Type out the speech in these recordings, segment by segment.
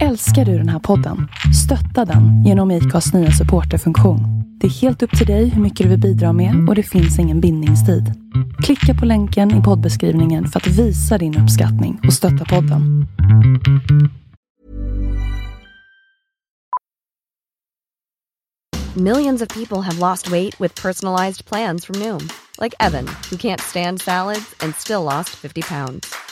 Älskar du den här podden? Stötta den genom IKAs nya supporterfunktion. Det är helt upp till dig hur mycket du vill bidra med och det finns ingen bindningstid. Klicka på länken i poddbeskrivningen för att visa din uppskattning och stötta podden. Millions of people have lost weight with personalized plans from Noom, like Evan, who can't stand salads and still lost 50 pounds.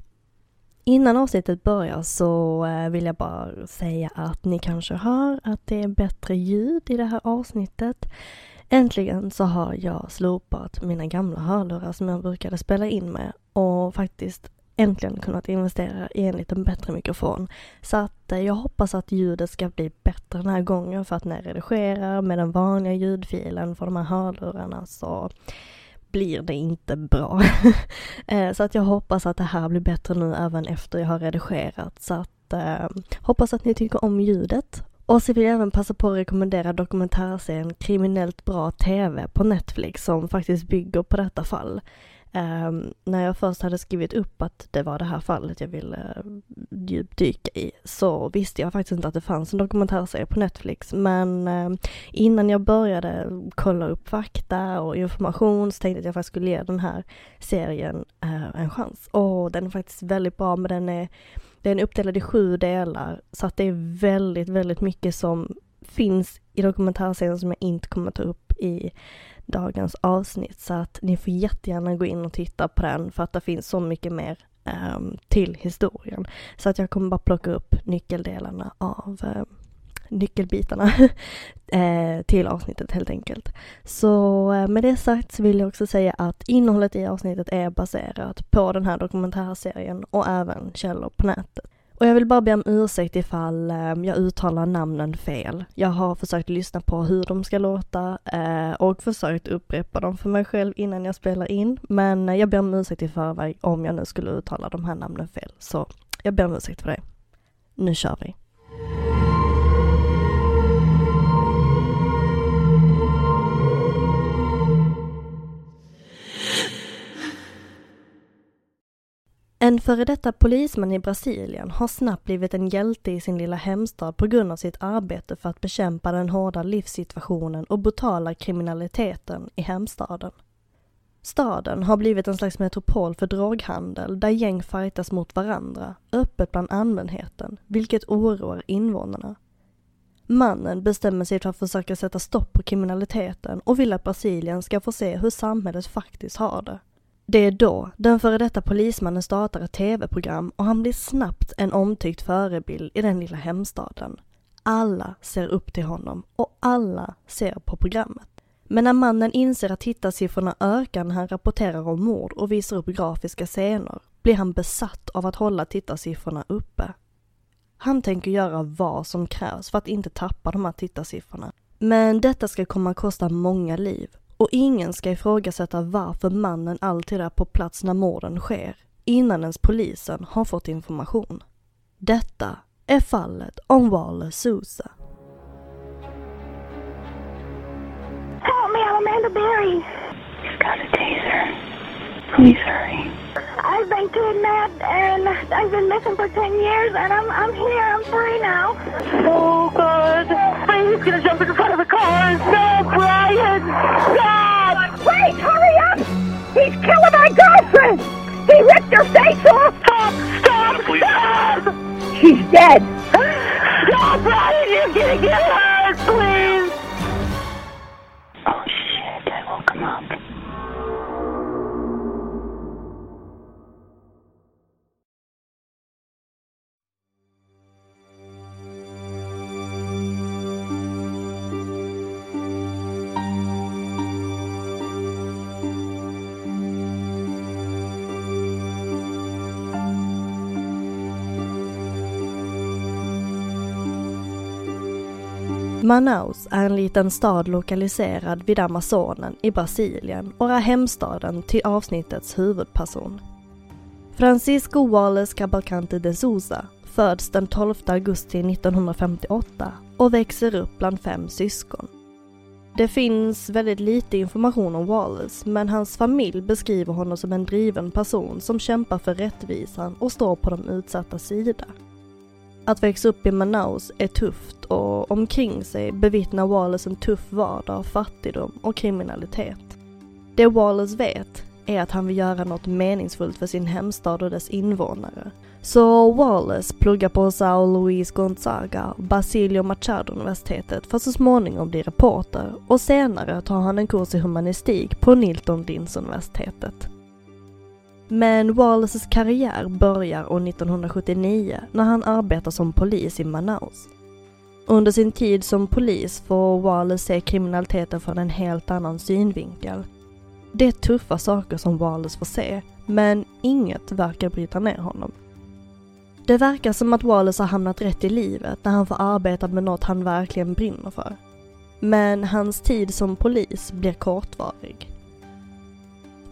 Innan avsnittet börjar så eh, vill jag bara säga att ni kanske hör att det är bättre ljud i det här avsnittet. Äntligen så har jag slopat mina gamla hörlurar som jag brukade spela in med och faktiskt äntligen kunnat investera i en lite bättre mikrofon. Så att eh, jag hoppas att ljudet ska bli bättre den här gången för att när jag redigerar med den vanliga ljudfilen för de här hörlurarna så blir det inte bra. Eh, så att jag hoppas att det här blir bättre nu även efter jag har redigerat. Så att eh, hoppas att ni tycker om ljudet. Och så vill jag även passa på att rekommendera dokumentärserien Kriminellt bra TV på Netflix som faktiskt bygger på detta fall. Um, när jag först hade skrivit upp att det var det här fallet jag ville uh, djupdyka i så visste jag faktiskt inte att det fanns en dokumentärserie på Netflix men uh, innan jag började kolla upp fakta och information så tänkte jag att jag faktiskt skulle ge den här serien uh, en chans. Och den är faktiskt väldigt bra men den är, den är uppdelad i sju delar så att det är väldigt, väldigt mycket som finns i dokumentärserien som jag inte kommer ta upp i dagens avsnitt så att ni får jättegärna gå in och titta på den för att det finns så mycket mer um, till historien. Så att jag kommer bara plocka upp nyckeldelarna av um, nyckelbitarna eh, till avsnittet helt enkelt. Så eh, med det sagt så vill jag också säga att innehållet i avsnittet är baserat på den här dokumentärserien och även källor på nätet. Och jag vill bara be om ursäkt ifall eh, jag uttalar namnen fel. Jag har försökt lyssna på hur de ska låta eh, och försökt upprepa dem för mig själv innan jag spelar in. Men eh, jag ber om ursäkt i förväg om jag nu skulle uttala de här namnen fel. Så jag ber om ursäkt för det. Nu kör vi! En före detta polisman i Brasilien har snabbt blivit en hjälte i sin lilla hemstad på grund av sitt arbete för att bekämpa den hårda livssituationen och brutala kriminaliteten i hemstaden. Staden har blivit en slags metropol för droghandel där gäng fightas mot varandra, öppet bland allmänheten, vilket oroar invånarna. Mannen bestämmer sig för att försöka sätta stopp på kriminaliteten och vill att Brasilien ska få se hur samhället faktiskt har det. Det är då den före detta polismannen startar ett tv-program och han blir snabbt en omtyckt förebild i den lilla hemstaden. Alla ser upp till honom och alla ser på programmet. Men när mannen inser att tittarsiffrorna ökar när han rapporterar om mord och visar upp grafiska scener blir han besatt av att hålla tittarsiffrorna uppe. Han tänker göra vad som krävs för att inte tappa de här tittarsiffrorna. Men detta ska komma att kosta många liv och ingen ska ifrågasätta varför mannen alltid är på plats när morden sker, innan ens polisen har fått information. Detta är fallet om Waller Sousa. Help me, I'm Amanda Berry. You've got a taser. Please hurry. I've been kidnapped and I've been missing for 10 years and I'm, I'm here, I'm free now. Oh God, he's gonna jump in front of the car. No, Brian! God! Wait, hurry up! He's killing my girlfriend! He ripped her face off! Stop! Stop! Stop! She's dead! No, Brian, you're gonna get hurt, please! Oh shit, I woke him up. Manaus är en liten stad lokaliserad vid Amazonen i Brasilien och är hemstaden till avsnittets huvudperson. Francisco Wallace Cavalcante de Souza föds den 12 augusti 1958 och växer upp bland fem syskon. Det finns väldigt lite information om Wallace men hans familj beskriver honom som en driven person som kämpar för rättvisan och står på de utsatta sida. Att växa upp i Manaus är tufft och omkring sig bevittnar Wallace en tuff vardag av fattigdom och kriminalitet. Det Wallace vet är att han vill göra något meningsfullt för sin hemstad och dess invånare. Så Wallace pluggar på Sao Luis Gonzaga och Basilio Machado universitetet för att så småningom bli reporter och senare tar han en kurs i humanistik på Nilton Linds universitetet. Men Wallaces karriär börjar år 1979 när han arbetar som polis i Manaus. Under sin tid som polis får Wallace se kriminaliteten från en helt annan synvinkel. Det är tuffa saker som Wallace får se, men inget verkar bryta ner honom. Det verkar som att Wallace har hamnat rätt i livet när han får arbeta med något han verkligen brinner för. Men hans tid som polis blir kortvarig.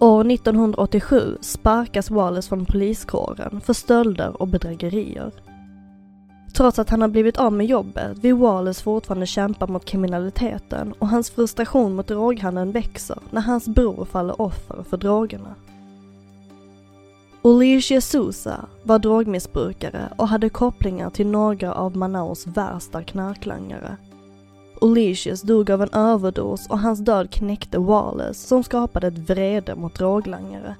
År 1987 sparkas Wallace från poliskåren för stölder och bedrägerier. Trots att han har blivit av med jobbet vill Wallace fortfarande kämpa mot kriminaliteten och hans frustration mot droghandeln växer när hans bror faller offer för drogerna. Olicia Sousa var drogmissbrukare och hade kopplingar till några av Manaus värsta knarklangare. Olicius dog av en överdos och hans död knäckte Wallace som skapade ett vrede mot droglangare.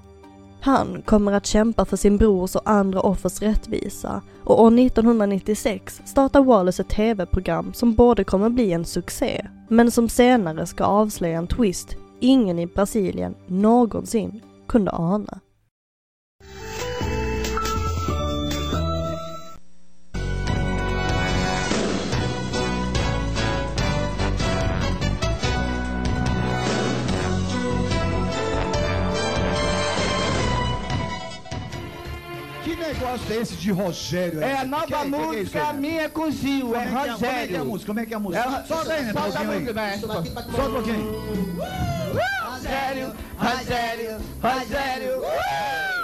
Han kommer att kämpa för sin brors och andra offers rättvisa och år 1996 startar Wallace ett tv-program som både kommer bli en succé men som senare ska avslöja en twist ingen i Brasilien någonsin kunde ana. Negócio é esse de Rogério? É a nova que- que- que é música minha com Zil, é Como é que é- Como é que é a Rogério. música? Como é que é a música? É, Solta aí, né? solta a pouquinho aí. música, né? Solta um pouquinho. Rogério, Rogério, Rogério.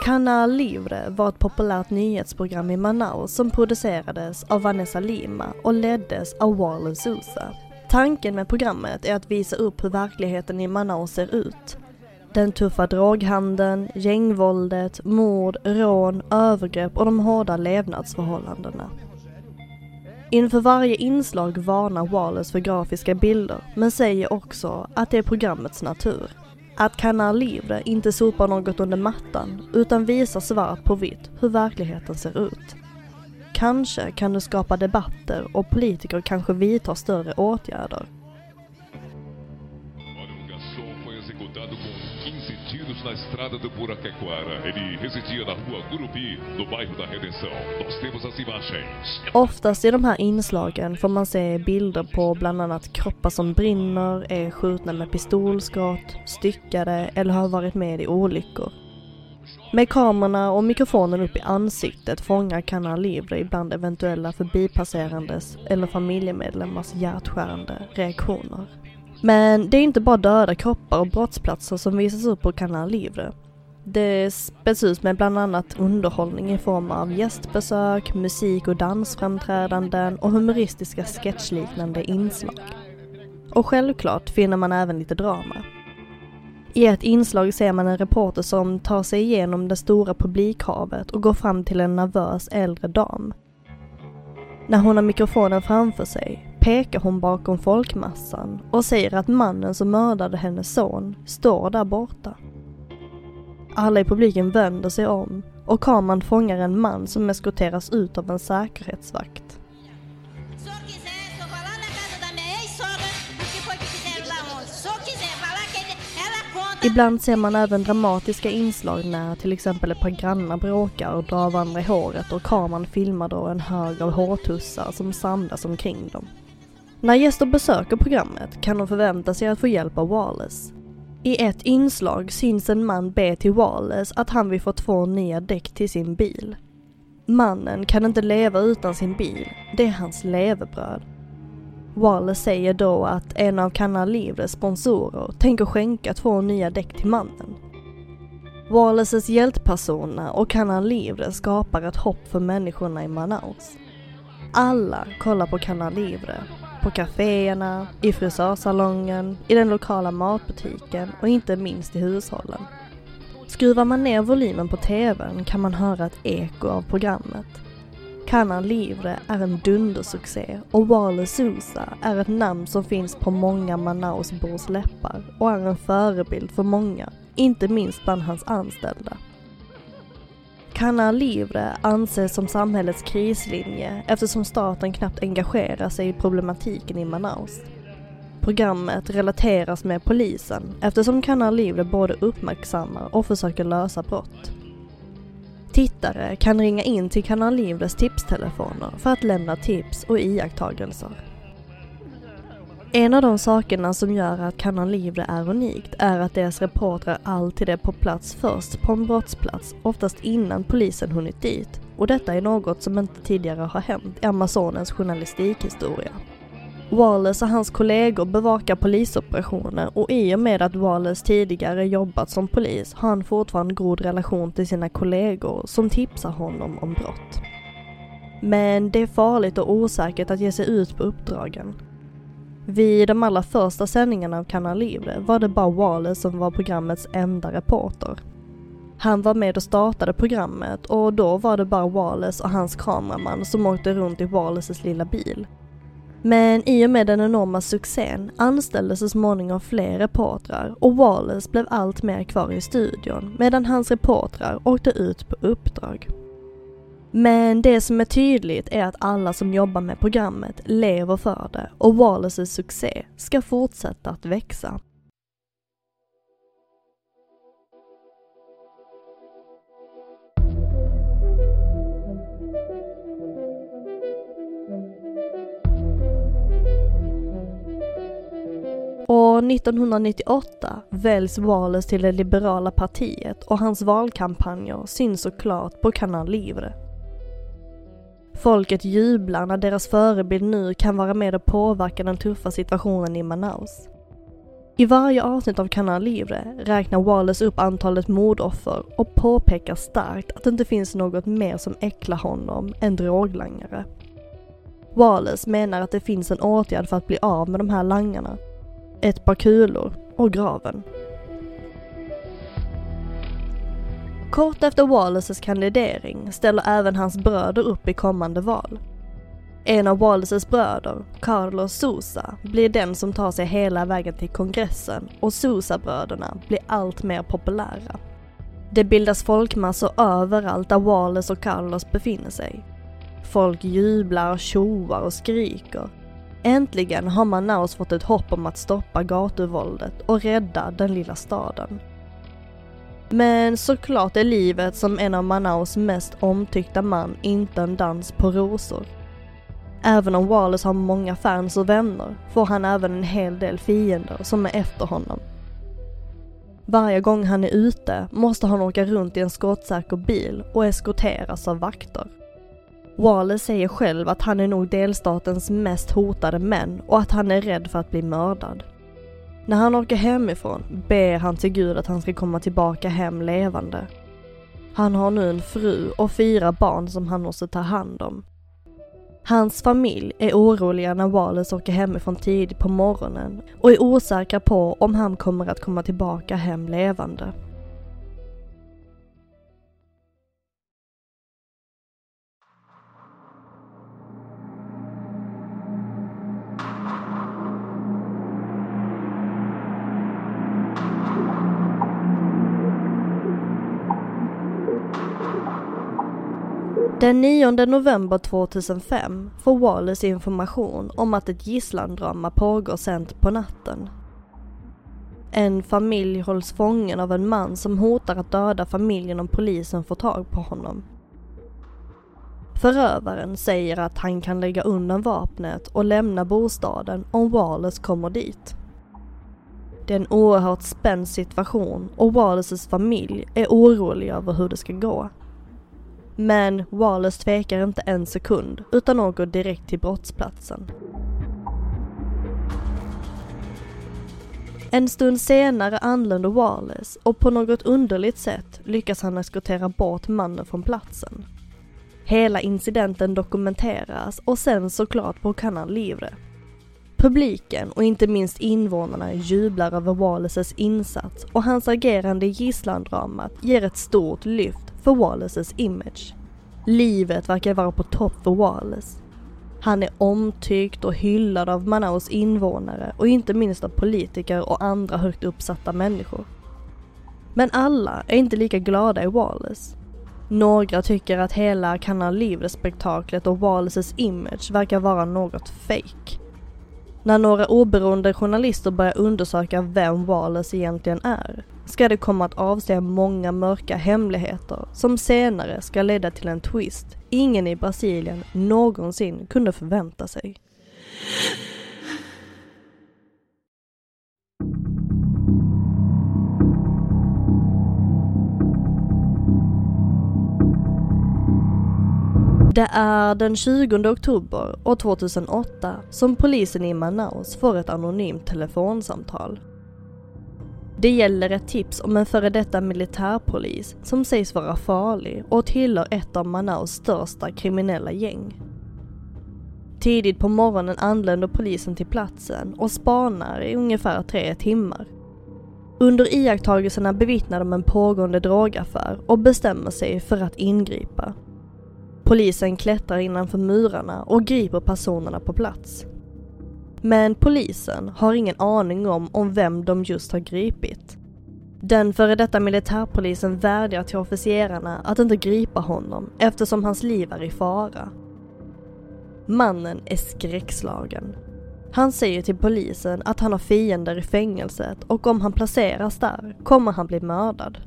Canal Livre var ett populärt nyhetsprogram i Manaus som producerades av Vanessa Lima och leddes av Wallace Sousa. Tanken med programmet är att visa upp hur verkligheten i Manaus ser ut. Den tuffa droghandeln, gängvåldet, mord, rån, övergrepp och de hårda levnadsförhållandena. Inför varje inslag varnar Wallace för grafiska bilder men säger också att det är programmets natur. Att Canal Livre inte sopar något under mattan utan visar svart på vitt hur verkligheten ser ut. Kanske kan det skapa debatter och politiker kanske vidtar större åtgärder. Na estrada do Buraquequara. Ele residia na rua Gurupi, no bairro da Redenção. Nós temos as imagens. Oftast i de här inslagen får man se bilder på bland annat kroppar som brinner, är skjutna med pistolskott, styckade eller har varit med i olyckor. Med kamerorna och mikrofonen upp i ansiktet fångar Canal Livre ibland eventuella förbipasserandes eller familjemedlemmars hjärtskärande reaktioner. Men det är inte bara döda kroppar och brottsplatser som visas upp på Canal Livre. Det späds ut med bland annat underhållning i form av gästbesök, musik och dansframträdanden och humoristiska sketchliknande inslag. Och självklart finner man även lite drama. I ett inslag ser man en reporter som tar sig igenom det stora publikhavet och går fram till en nervös äldre dam. När hon har mikrofonen framför sig pekar hon bakom folkmassan och säger att mannen som mördade hennes son står där borta. Alla i publiken vänder sig om och kameran fångar en man som eskorteras ut av en säkerhetsvakt. Ibland ser man även dramatiska inslag när till exempel ett par grannar bråkar och drar varandra i håret och kameran filmar då en hög av hårtussar som samlas omkring dem. När gäster besöker programmet kan de förvänta sig att få hjälp av Wallace. I ett inslag syns en man be till Wallace att han vill få två nya däck till sin bil. Mannen kan inte leva utan sin bil, det är hans levebröd. Wallace säger då att en av Canal Livres sponsorer tänker skänka två nya däck till mannen. Wallaces hjältpersoner och Canal Livre skapar ett hopp för människorna i Manaus. Alla kollar på Canal Livre, på kaféerna, i frisörsalongen, i den lokala matbutiken och inte minst i hushållen. Skruvar man ner volymen på TVn kan man höra ett eko av programmet. Canal Livre är en dundersuccé och Wale Sousa är ett namn som finns på många Manausbors läppar och är en förebild för många, inte minst bland hans anställda. Canal Livre anses som samhällets krislinje eftersom staten knappt engagerar sig i problematiken i Manaus. Programmet relateras med polisen eftersom Canal Livre både uppmärksammar och försöker lösa brott. Tittare kan ringa in till Canal Livres tipstelefoner för att lämna tips och iakttagelser. En av de sakerna som gör att Canal Livre är unikt är att deras reportrar alltid är på plats först på en brottsplats, oftast innan polisen hunnit dit. Och detta är något som inte tidigare har hänt i Amazonens journalistikhistoria. Wallace och hans kollegor bevakar polisoperationer och i och med att Wallace tidigare jobbat som polis har han fortfarande god relation till sina kollegor som tipsar honom om brott. Men det är farligt och osäkert att ge sig ut på uppdragen. Vid de allra första sändningarna av Canal Libre var det bara Wallace som var programmets enda reporter. Han var med och startade programmet och då var det bara Wallace och hans kameraman som åkte runt i Wallaces lilla bil. Men i och med den enorma succén anställdes så småningom fler reportrar och Wallace blev allt mer kvar i studion medan hans reportrar åkte ut på uppdrag. Men det som är tydligt är att alla som jobbar med programmet lever för det och Wallaces succé ska fortsätta att växa. Och 1998 väljs Wallace till det liberala partiet och hans valkampanjer syns såklart på Canal Livre. Folket jublar när deras förebild nu kan vara med och påverka den tuffa situationen i Manaus. I varje avsnitt av Canal Livre räknar Wallace upp antalet mordoffer och påpekar starkt att det inte finns något mer som äcklar honom än droglangare. Wallace menar att det finns en åtgärd för att bli av med de här langarna. Ett par kulor och graven. Kort efter Wallaces kandidering ställer även hans bröder upp i kommande val. En av Wallaces bröder, Carlos Sousa, blir den som tar sig hela vägen till kongressen och Sousa-bröderna blir allt mer populära. Det bildas folkmassor överallt där Wallace och Carlos befinner sig. Folk jublar, tjoar och skriker. Äntligen har Manaus fått ett hopp om att stoppa gatuvåldet och rädda den lilla staden. Men såklart är livet som en av Manaus mest omtyckta man inte en dans på rosor. Även om Wallace har många fans och vänner får han även en hel del fiender som är efter honom. Varje gång han är ute måste han åka runt i en skottsäker bil och eskorteras av vakter. Wallace säger själv att han är nog delstatens mest hotade män och att han är rädd för att bli mördad. När han åker hemifrån ber han till Gud att han ska komma tillbaka hem levande. Han har nu en fru och fyra barn som han måste ta hand om. Hans familj är oroliga när Wallace åker hemifrån tidigt på morgonen och är osäkra på om han kommer att komma tillbaka hem levande. Den 9 november 2005 får Wallace information om att ett gisslandrama pågår sent på natten. En familj hålls fången av en man som hotar att döda familjen om polisen får tag på honom. Förövaren säger att han kan lägga undan vapnet och lämna bostaden om Wallace kommer dit. Det är en oerhört spänd situation och Wallaces familj är orolig över hur det ska gå. Men Wallace tvekar inte en sekund utan åker direkt till brottsplatsen. En stund senare anländer Wallace och på något underligt sätt lyckas han eskortera bort mannen från platsen. Hela incidenten dokumenteras och sen såklart på Kanal Livre. Publiken och inte minst invånarna jublar över Wallaces insats och hans agerande i gisslandramat ger ett stort lyft för Wallaces image. Livet verkar vara på topp för Wallace. Han är omtyckt och hyllad av Manaus invånare och inte minst av politiker och andra högt uppsatta människor. Men alla är inte lika glada i Wallace. Några tycker att hela Canal Livre-spektaklet och Wallaces image verkar vara något fake. När några oberoende journalister börjar undersöka vem Wallace egentligen är ska det komma att avslöja många mörka hemligheter som senare ska leda till en twist ingen i Brasilien någonsin kunde förvänta sig. Det är den 20 oktober år 2008 som polisen i Manaus får ett anonymt telefonsamtal. Det gäller ett tips om en före detta militärpolis som sägs vara farlig och tillhör ett av Manaus största kriminella gäng. Tidigt på morgonen anländer polisen till platsen och spanar i ungefär tre timmar. Under iakttagelserna bevittnar de en pågående drogaffär och bestämmer sig för att ingripa. Polisen klättrar innanför murarna och griper personerna på plats. Men polisen har ingen aning om, om vem de just har gripit. Den före detta militärpolisen vädjar till officerarna att inte gripa honom eftersom hans liv är i fara. Mannen är skräckslagen. Han säger till polisen att han har fiender i fängelset och om han placeras där kommer han bli mördad.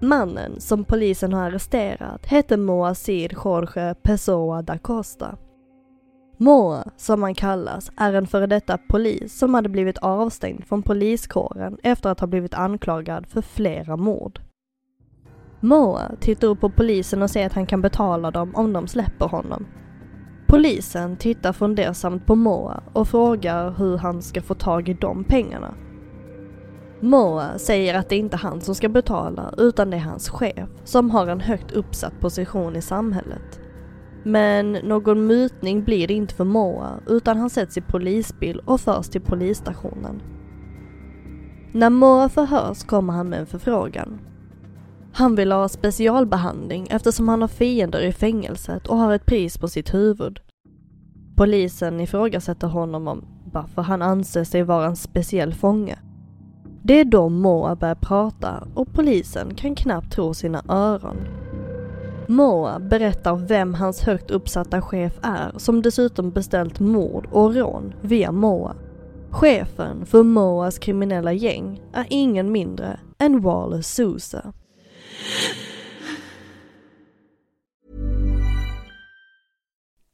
Mannen som polisen har arresterat heter Moacir Jorge Pessoa da Costa. Moa, som han kallas, är en före detta polis som hade blivit avstängd från poliskåren efter att ha blivit anklagad för flera mord. Moa tittar upp på polisen och säger att han kan betala dem om de släpper honom. Polisen tittar fundersamt på Moa och frågar hur han ska få tag i de pengarna. Moa säger att det inte är han som ska betala utan det är hans chef som har en högt uppsatt position i samhället. Men någon mutning blir det inte för Moa utan han sätts i polisbil och förs till polisstationen. När Moa förhörs kommer han med en förfrågan. Han vill ha specialbehandling eftersom han har fiender i fängelset och har ett pris på sitt huvud. Polisen ifrågasätter honom om varför han anser sig vara en speciell fånge. Det är då Moa börjar prata och polisen kan knappt tro sina öron. Moa berättar vem hans högt uppsatta chef är som dessutom beställt mord och rån via Moa. Chefen för Moas kriminella gäng är ingen mindre än Wallace Sousa.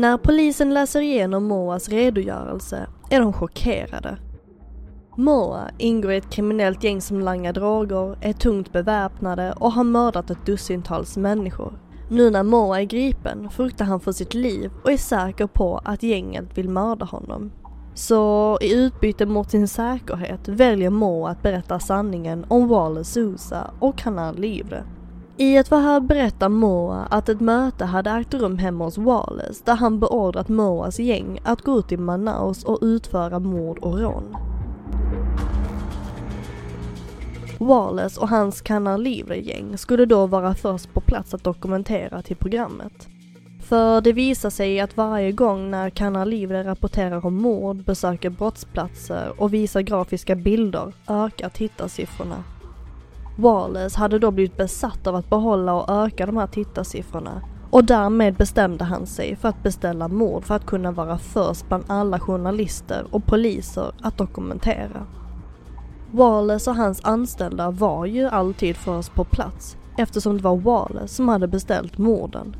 När polisen läser igenom Moas redogörelse är de chockerade. Moa ingår i ett kriminellt gäng som langar droger, är tungt beväpnade och har mördat ett dussintals människor. Nu när Moa är gripen fruktar han för sitt liv och är säker på att gänget vill mörda honom. Så i utbyte mot sin säkerhet väljer Moa att berätta sanningen om Wallace Sousa och Kanal Livre. I ett förhör berättar Moa att ett möte hade ägt rum hemma hos Wallace där han beordrat Moas gäng att gå ut i Manaus och utföra mord och rån. Wallace och hans Canalivre-gäng skulle då vara först på plats att dokumentera till programmet. För det visar sig att varje gång när Canalivre rapporterar om mord, besöker brottsplatser och visar grafiska bilder ökar tittarsiffrorna. Wallace hade då blivit besatt av att behålla och öka de här tittarsiffrorna och därmed bestämde han sig för att beställa mord för att kunna vara först bland alla journalister och poliser att dokumentera. Wallace och hans anställda var ju alltid först på plats eftersom det var Wallace som hade beställt morden.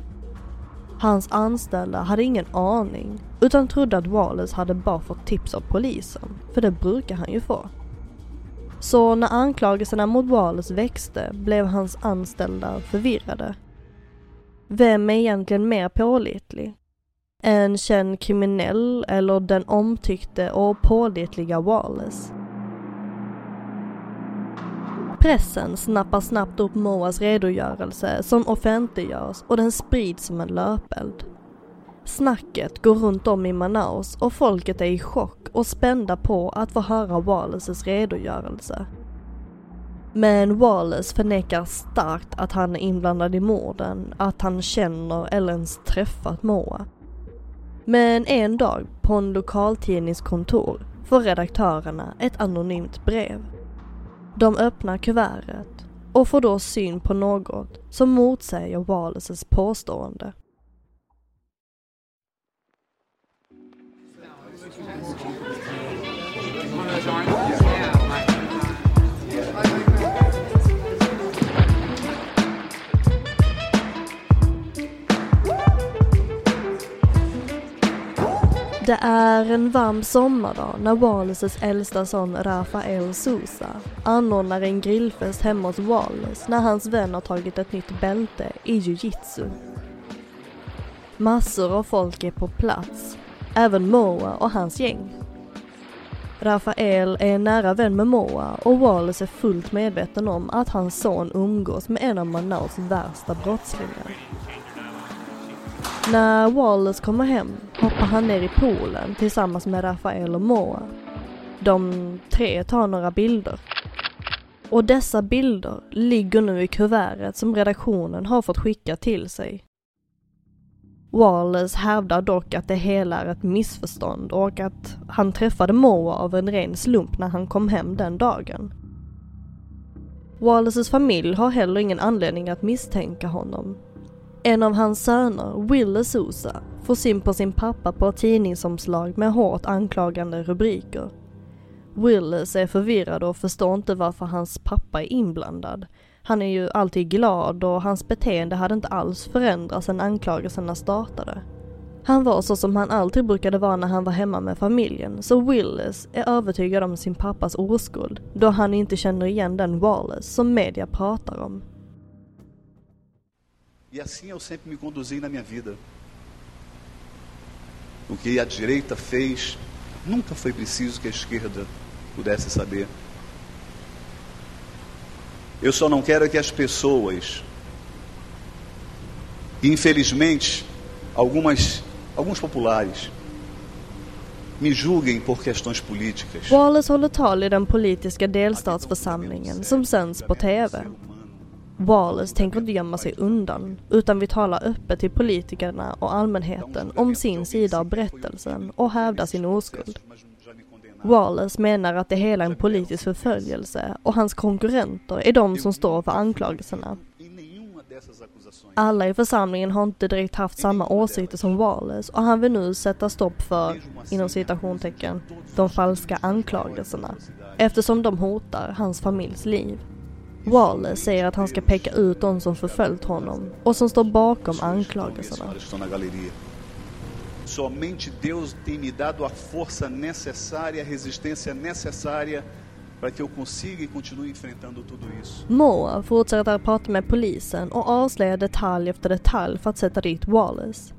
Hans anställda hade ingen aning utan trodde att Wallace hade bara fått tips av polisen, för det brukar han ju få. Så när anklagelserna mot Wallace växte blev hans anställda förvirrade. Vem är egentligen mer pålitlig? En känd kriminell eller den omtyckte och pålitliga Wallace? Pressen snappar snabbt upp Moas redogörelse som offentliggörs och den sprids som en löpeld. Snacket går runt om i Manaus och folket är i chock och spända på att få höra Wallaces redogörelse. Men Wallace förnekar starkt att han är inblandad i morden, att han känner eller ens träffat Moa. Men en dag på en lokaltidningskontor får redaktörerna ett anonymt brev. De öppnar kuvertet och får då syn på något som motsäger Wallaces påstående. Det är en varm sommardag när Wallaces äldsta son Rafael Sousa anordnar en grillfest hemma hos Wallace när hans vän har tagit ett nytt bälte i jujitsu. Massor av folk är på plats, även Moa och hans gäng. Rafael är en nära vän med Moa och Wallace är fullt medveten om att hans son umgås med en av Manaus värsta brottslingar. När Wallace kommer hem hoppar han ner i poolen tillsammans med Rafael och Moa. De tre tar några bilder. Och dessa bilder ligger nu i kuvertet som redaktionen har fått skicka till sig. Wallace hävdar dock att det hela är ett missförstånd och att han träffade Moa av en ren slump när han kom hem den dagen. Wallaces familj har heller ingen anledning att misstänka honom en av hans söner, Will Sousa, får syn på sin pappa på ett tidningsomslag med hårt anklagande rubriker. Willis är förvirrad och förstår inte varför hans pappa är inblandad. Han är ju alltid glad och hans beteende hade inte alls förändrats sedan anklagelserna startade. Han var så som han alltid brukade vara när han var hemma med familjen, så Willis är övertygad om sin pappas oskuld, då han inte känner igen den Wallace som media pratar om. E assim eu sempre me conduzi na minha vida. O que a direita fez, nunca foi preciso que a esquerda pudesse saber. Eu só não quero que as pessoas, infelizmente, algumas, alguns populares, me julguem por questões políticas. Wallace håller tal i den politiska delstatsförsamlingen som sänds på TV. Wallace tänker inte gömma sig undan, utan vi talar öppet till politikerna och allmänheten om sin sida av berättelsen och hävdar sin oskuld. Wallace menar att det hela är en politisk förföljelse och hans konkurrenter är de som står för anklagelserna. Alla i församlingen har inte direkt haft samma åsikter som Wallace och han vill nu sätta stopp för, inom citationstecken, de falska anklagelserna eftersom de hotar hans familjs liv. Wallace säger att han ska peka ut de som förföljt honom och som står bakom anklagelserna. Somente Deus tem me dado a força necessária, a resistência necessária para que eu consiga e continue enfrentando tudo isso. Moa fortsätter att prata med polisen och avslöjar detalj efter detalj för att sätta dit Wallace.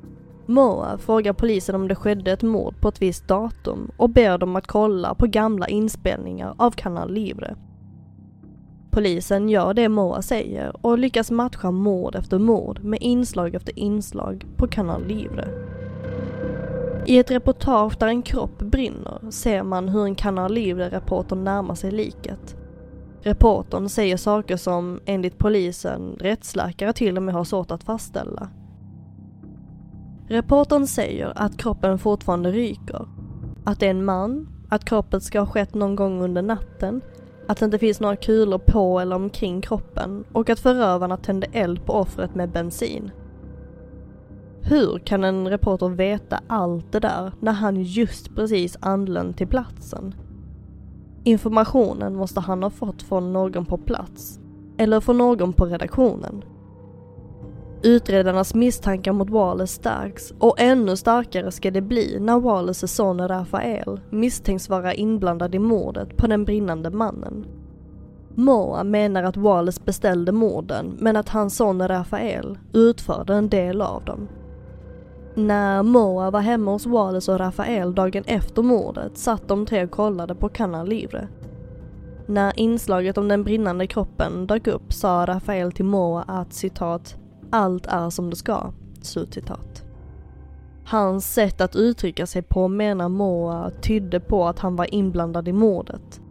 Moa frågar polisen om det skedde ett mord på ett visst datum och ber dem att kolla på gamla inspelningar av Canal Livre. Polisen gör det Moa säger och lyckas matcha mord efter mord med inslag efter inslag på Canal Livre. I ett reportage där en kropp brinner ser man hur en kanal Livre-reporter närmar sig liket. Reportern säger saker som enligt polisen rättsläkare till och med har svårt att fastställa. Reportern säger att kroppen fortfarande ryker. Att det är en man, att kroppen ska ha skett någon gång under natten, att det inte finns några kulor på eller omkring kroppen och att förövarna tände eld på offret med bensin. Hur kan en reporter veta allt det där när han just precis anlänt till platsen? Informationen måste han ha fått från någon på plats. Eller från någon på redaktionen. Utredarnas misstankar mot Wallace stärks och ännu starkare ska det bli när Wallaces son Rafael misstänks vara inblandad i mordet på den brinnande mannen. Moa menar att Wallace beställde morden men att hans son Rafael utförde en del av dem. När Moa var hemma hos Wallace och Rafael dagen efter mordet satt de tre och kollade på Canal Livre. När inslaget om den brinnande kroppen dök upp sa Rafael till Moa att citat allt är som det ska. Slutcitat. Hans sätt att uttrycka sig på menar Moa tydde på att han var inblandad i mordet.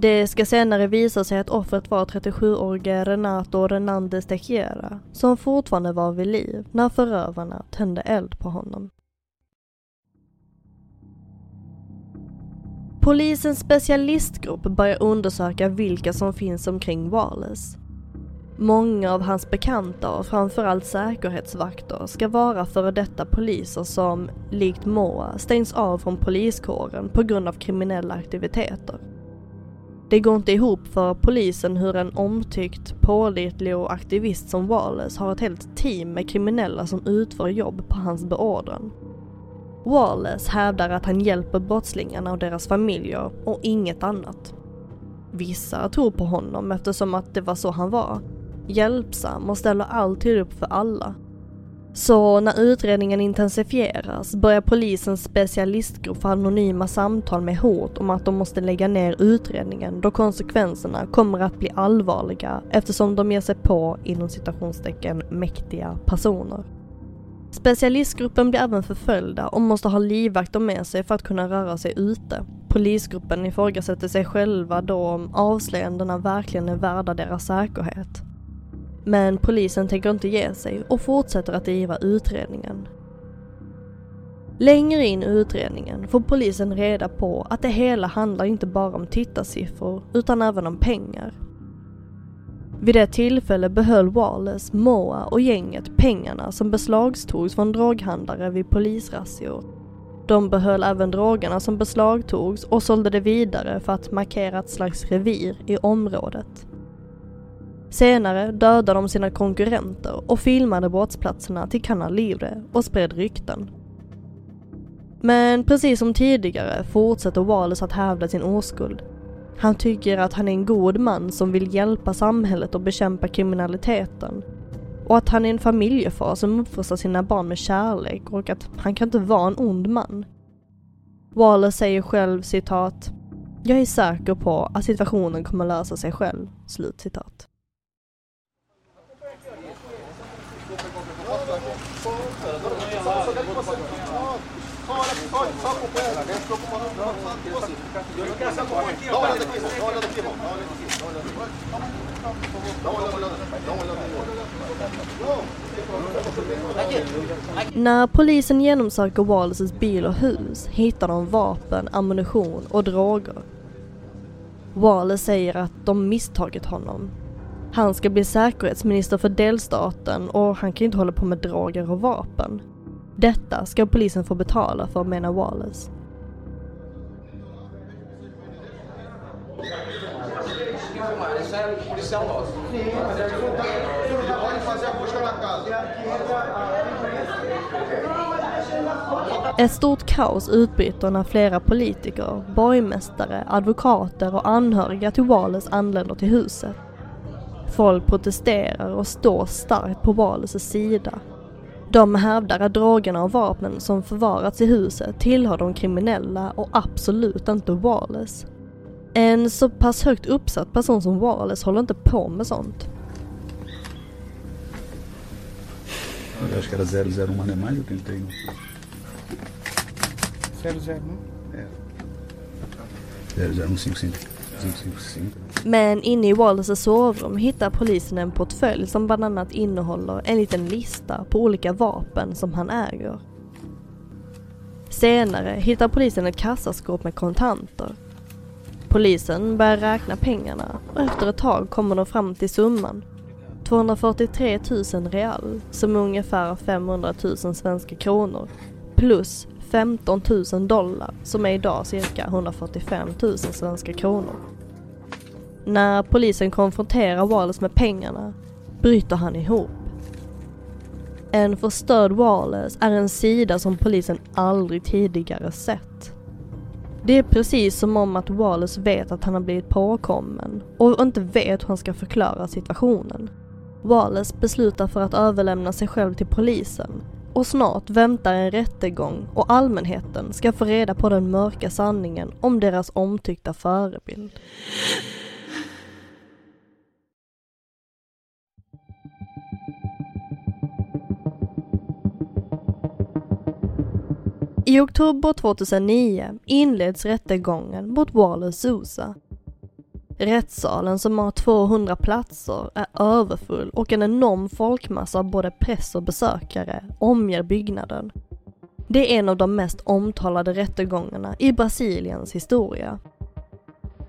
Det ska senare visa sig att offret var 37-årige Renato Renandes Tequiera som fortfarande var vid liv när förövarna tände eld på honom. Polisens specialistgrupp börjar undersöka vilka som finns omkring Wallace. Många av hans bekanta och framförallt säkerhetsvakter ska vara före detta poliser som, likt Moa, stängs av från poliskåren på grund av kriminella aktiviteter. Det går inte ihop för polisen hur en omtyckt, pålitlig och aktivist som Wallace har ett helt team med kriminella som utför jobb på hans beordran. Wallace hävdar att han hjälper brottslingarna och deras familjer och inget annat. Vissa tror på honom eftersom att det var så han var, hjälpsam och ställer alltid upp för alla. Så när utredningen intensifieras börjar polisens specialistgrupp få anonyma samtal med hot om att de måste lägga ner utredningen då konsekvenserna kommer att bli allvarliga eftersom de ger sig på inom citationstecken mäktiga personer. Specialistgruppen blir även förföljda och måste ha livvakter med sig för att kunna röra sig ute. Polisgruppen ifrågasätter sig själva då om avslöjandena verkligen är värda deras säkerhet. Men polisen tänker inte ge sig och fortsätter att driva utredningen. Längre in i utredningen får polisen reda på att det hela handlar inte bara om tittarsiffror utan även om pengar. Vid det tillfälle behöll Wallace, Moa och gänget pengarna som beslagtogs från droghandlare vid polisrazzior. De behöll även drogerna som beslagtogs och sålde det vidare för att markera ett slags revir i området. Senare dödade de sina konkurrenter och filmade brottsplatserna till Canal Livre och spred rykten. Men precis som tidigare fortsätter Wallace att hävda sin oskuld. Han tycker att han är en god man som vill hjälpa samhället och bekämpa kriminaliteten. Och att han är en familjefar som uppfostrar sina barn med kärlek och att han kan inte vara en ond man. Wallace säger själv citat jag är säker på att situationen kommer lösa sig själv. Slut citat. När polisen genomsöker Wallaces bil och hus hittar de vapen, ammunition och droger. Wallace säger att de misstagit honom. Han ska bli säkerhetsminister för delstaten och han kan inte hålla på med droger och vapen. Detta ska polisen få betala för, menar Wallace. Ett stort kaos utbryter när flera politiker, borgmästare, advokater och anhöriga till Wallace anländer till huset. Folk protesterar och står starkt på Wallaces sida. De hävdar att drogerna och vapnen som förvarats i huset tillhör de kriminella och absolut inte Wallace. En så pass högt uppsatt person som Wallace håller inte på med sånt. Eu acho que era 001, mas não é mais, eu tentei. 00, É. 00155. Men inne i Wallaces sovrum hittar polisen en portfölj som bland annat innehåller en liten lista på olika vapen som han äger. Senare hittar polisen ett kassaskåp med kontanter. Polisen börjar räkna pengarna och efter ett tag kommer de fram till summan. 243 000 real, som är ungefär 500 000 svenska kronor, plus 15 000 dollar, som är idag cirka 145 000 svenska kronor. När polisen konfronterar Wallace med pengarna bryter han ihop. En förstörd Wallace är en sida som polisen aldrig tidigare sett. Det är precis som om att Wallace vet att han har blivit påkommen och inte vet hur han ska förklara situationen. Wallace beslutar för att överlämna sig själv till polisen och snart väntar en rättegång och allmänheten ska få reda på den mörka sanningen om deras omtyckta förebild. I oktober 2009 inleds rättegången mot Wallace Sousa. Rättssalen som har 200 platser är överfull och en enorm folkmassa av både press och besökare omger byggnaden. Det är en av de mest omtalade rättegångarna i Brasiliens historia.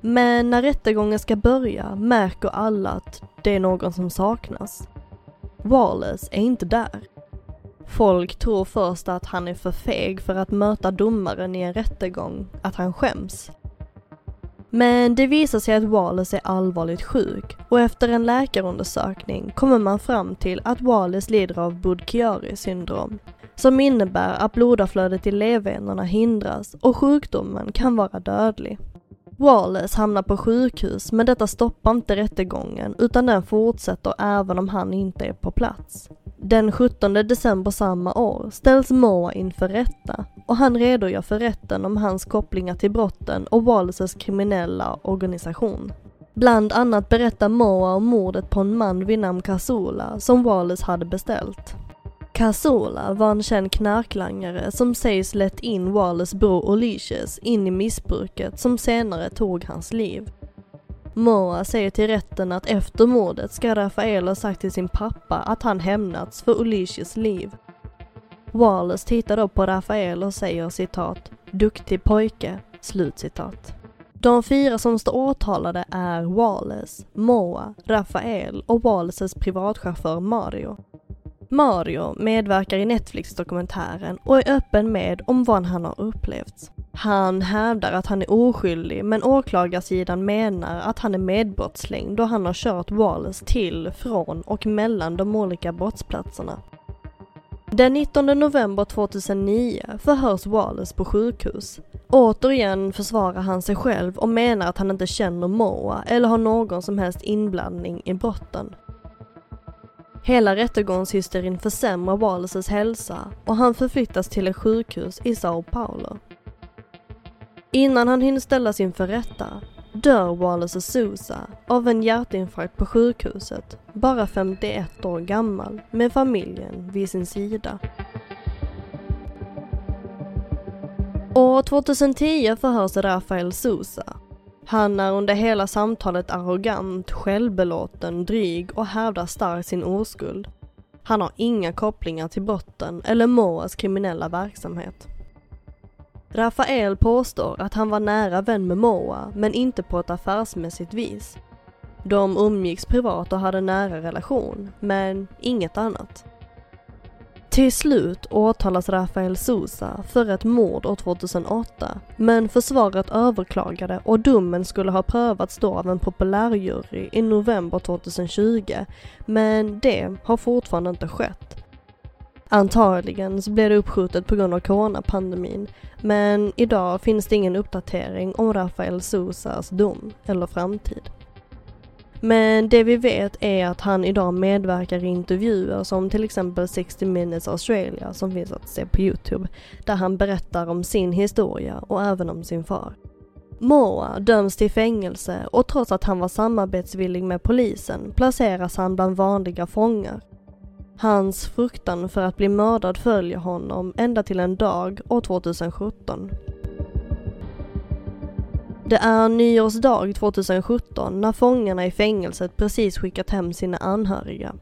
Men när rättegången ska börja märker alla att det är någon som saknas. Wallace är inte där. Folk tror först att han är för feg för att möta domaren i en rättegång, att han skäms. Men det visar sig att Wallace är allvarligt sjuk och efter en läkarundersökning kommer man fram till att Wallace lider av Budkiari syndrom som innebär att blodavflödet i levvenerna hindras och sjukdomen kan vara dödlig. Wallace hamnar på sjukhus men detta stoppar inte rättegången utan den fortsätter även om han inte är på plats. Den 17 december samma år ställs Moa inför rätta och han redogör för rätten om hans kopplingar till brotten och Wallaces kriminella organisation. Bland annat berättar Moa om mordet på en man vid namn Kasula som Wallace hade beställt. Casula var en känd knarklangare som sägs lett in Wallace bror Olicius in i missbruket som senare tog hans liv. Moa säger till rätten att efter mordet ska Rafael ha sagt till sin pappa att han hämnats för Olicius liv. Wallace tittar då på Rafael och säger citat ”duktig pojke”, slutcitat. De fyra som står åtalade är Wallace, Moa, Rafael och Wallaces privatchaufför Mario. Mario medverkar i Netflix-dokumentären och är öppen med om vad han har upplevt. Han hävdar att han är oskyldig men åklagarsidan menar att han är medbrottsling då han har kört Wallace till, från och mellan de olika brottsplatserna. Den 19 november 2009 förhörs Wallace på sjukhus. Återigen försvarar han sig själv och menar att han inte känner Moa eller har någon som helst inblandning i brotten. Hela rättegångshysterin försämrar Wallaces hälsa och han förflyttas till ett sjukhus i Sao Paulo. Innan han hinner ställas inför rätta dör Wallace Sousa av en hjärtinfarkt på sjukhuset, bara 51 år gammal, med familjen vid sin sida. År 2010 förhörs Rafael Sousa. Han är under hela samtalet arrogant, självbelåten, dryg och hävdar starkt sin oskuld. Han har inga kopplingar till brotten eller Moas kriminella verksamhet. Rafael påstår att han var nära vän med Moa, men inte på ett affärsmässigt vis. De umgicks privat och hade nära relation, men inget annat. Till slut åtalas Rafael Sousa för ett mord år 2008, men försvaret överklagade och domen skulle ha prövats då av en populärjury i november 2020, men det har fortfarande inte skett. Antagligen så blev det uppskjutet på grund av coronapandemin men idag finns det ingen uppdatering om Rafael Sousas dom eller framtid. Men det vi vet är att han idag medverkar i intervjuer som till exempel 60 minutes Australia som finns att se på Youtube, där han berättar om sin historia och även om sin far. Moa döms till fängelse och trots att han var samarbetsvillig med polisen placeras han bland vanliga fångar. Hans fruktan för att bli mördad följer honom ända till en dag år 2017. Det är nyårsdag 2017 när fångarna i fängelset precis skickat hem sina anhöriga.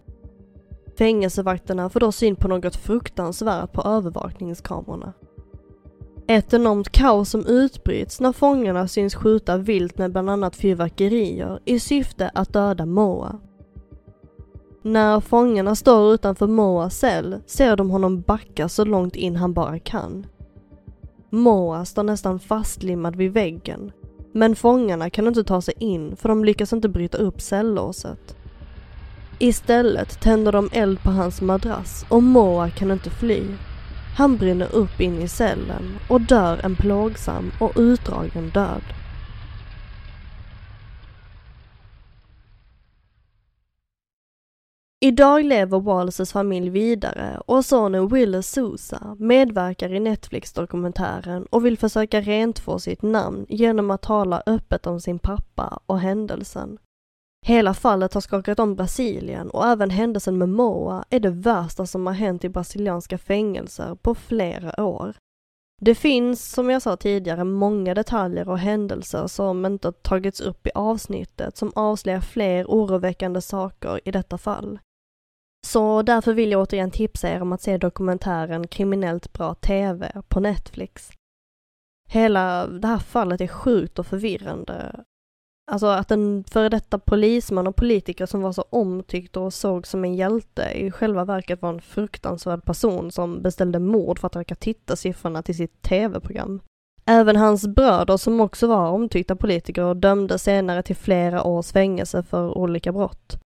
Fängelsevakterna får då syn på något fruktansvärt på övervakningskamerorna. Ett enormt kaos som utbryts när fångarna syns skjuta vilt med bland annat fyrverkerier i syfte att döda Moa. När fångarna står utanför Moas cell ser de honom backa så långt in han bara kan. Moa står nästan fastlimmad vid väggen men fångarna kan inte ta sig in för de lyckas inte bryta upp cellåset. Istället tänder de eld på hans madrass och Moa kan inte fly. Han brinner upp in i cellen och dör en plågsam och utdragen död. Idag lever Wallaces familj vidare och sonen Willis Sousa medverkar i Netflix-dokumentären och vill försöka rentvå sitt namn genom att tala öppet om sin pappa och händelsen. Hela fallet har skakat om Brasilien och även händelsen med Moa är det värsta som har hänt i brasilianska fängelser på flera år. Det finns, som jag sa tidigare, många detaljer och händelser som inte tagits upp i avsnittet som avslöjar fler oroväckande saker i detta fall. Så därför vill jag återigen tipsa er om att se dokumentären Kriminellt bra TV på Netflix. Hela det här fallet är sjukt och förvirrande. Alltså att en före detta polisman och politiker som var så omtyckt och såg som en hjälte i själva verket var en fruktansvärd person som beställde mord för att öka tittarsiffrorna till sitt TV-program. Även hans bröder som också var omtyckta politiker dömdes senare till flera års fängelse för olika brott.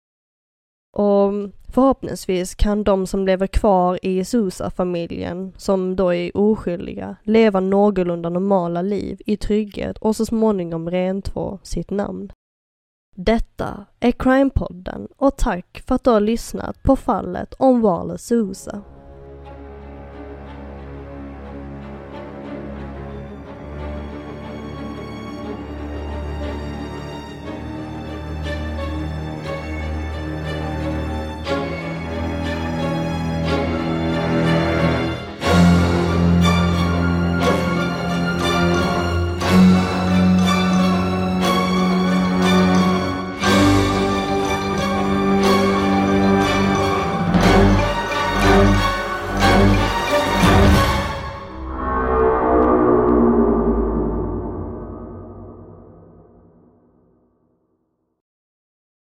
Och förhoppningsvis kan de som lever kvar i Sousa-familjen, som då är oskyldiga, leva någorlunda normala liv i trygghet och så småningom rentvå sitt namn. Detta är Crime-podden och tack för att du har lyssnat på fallet om Wallace Sousa.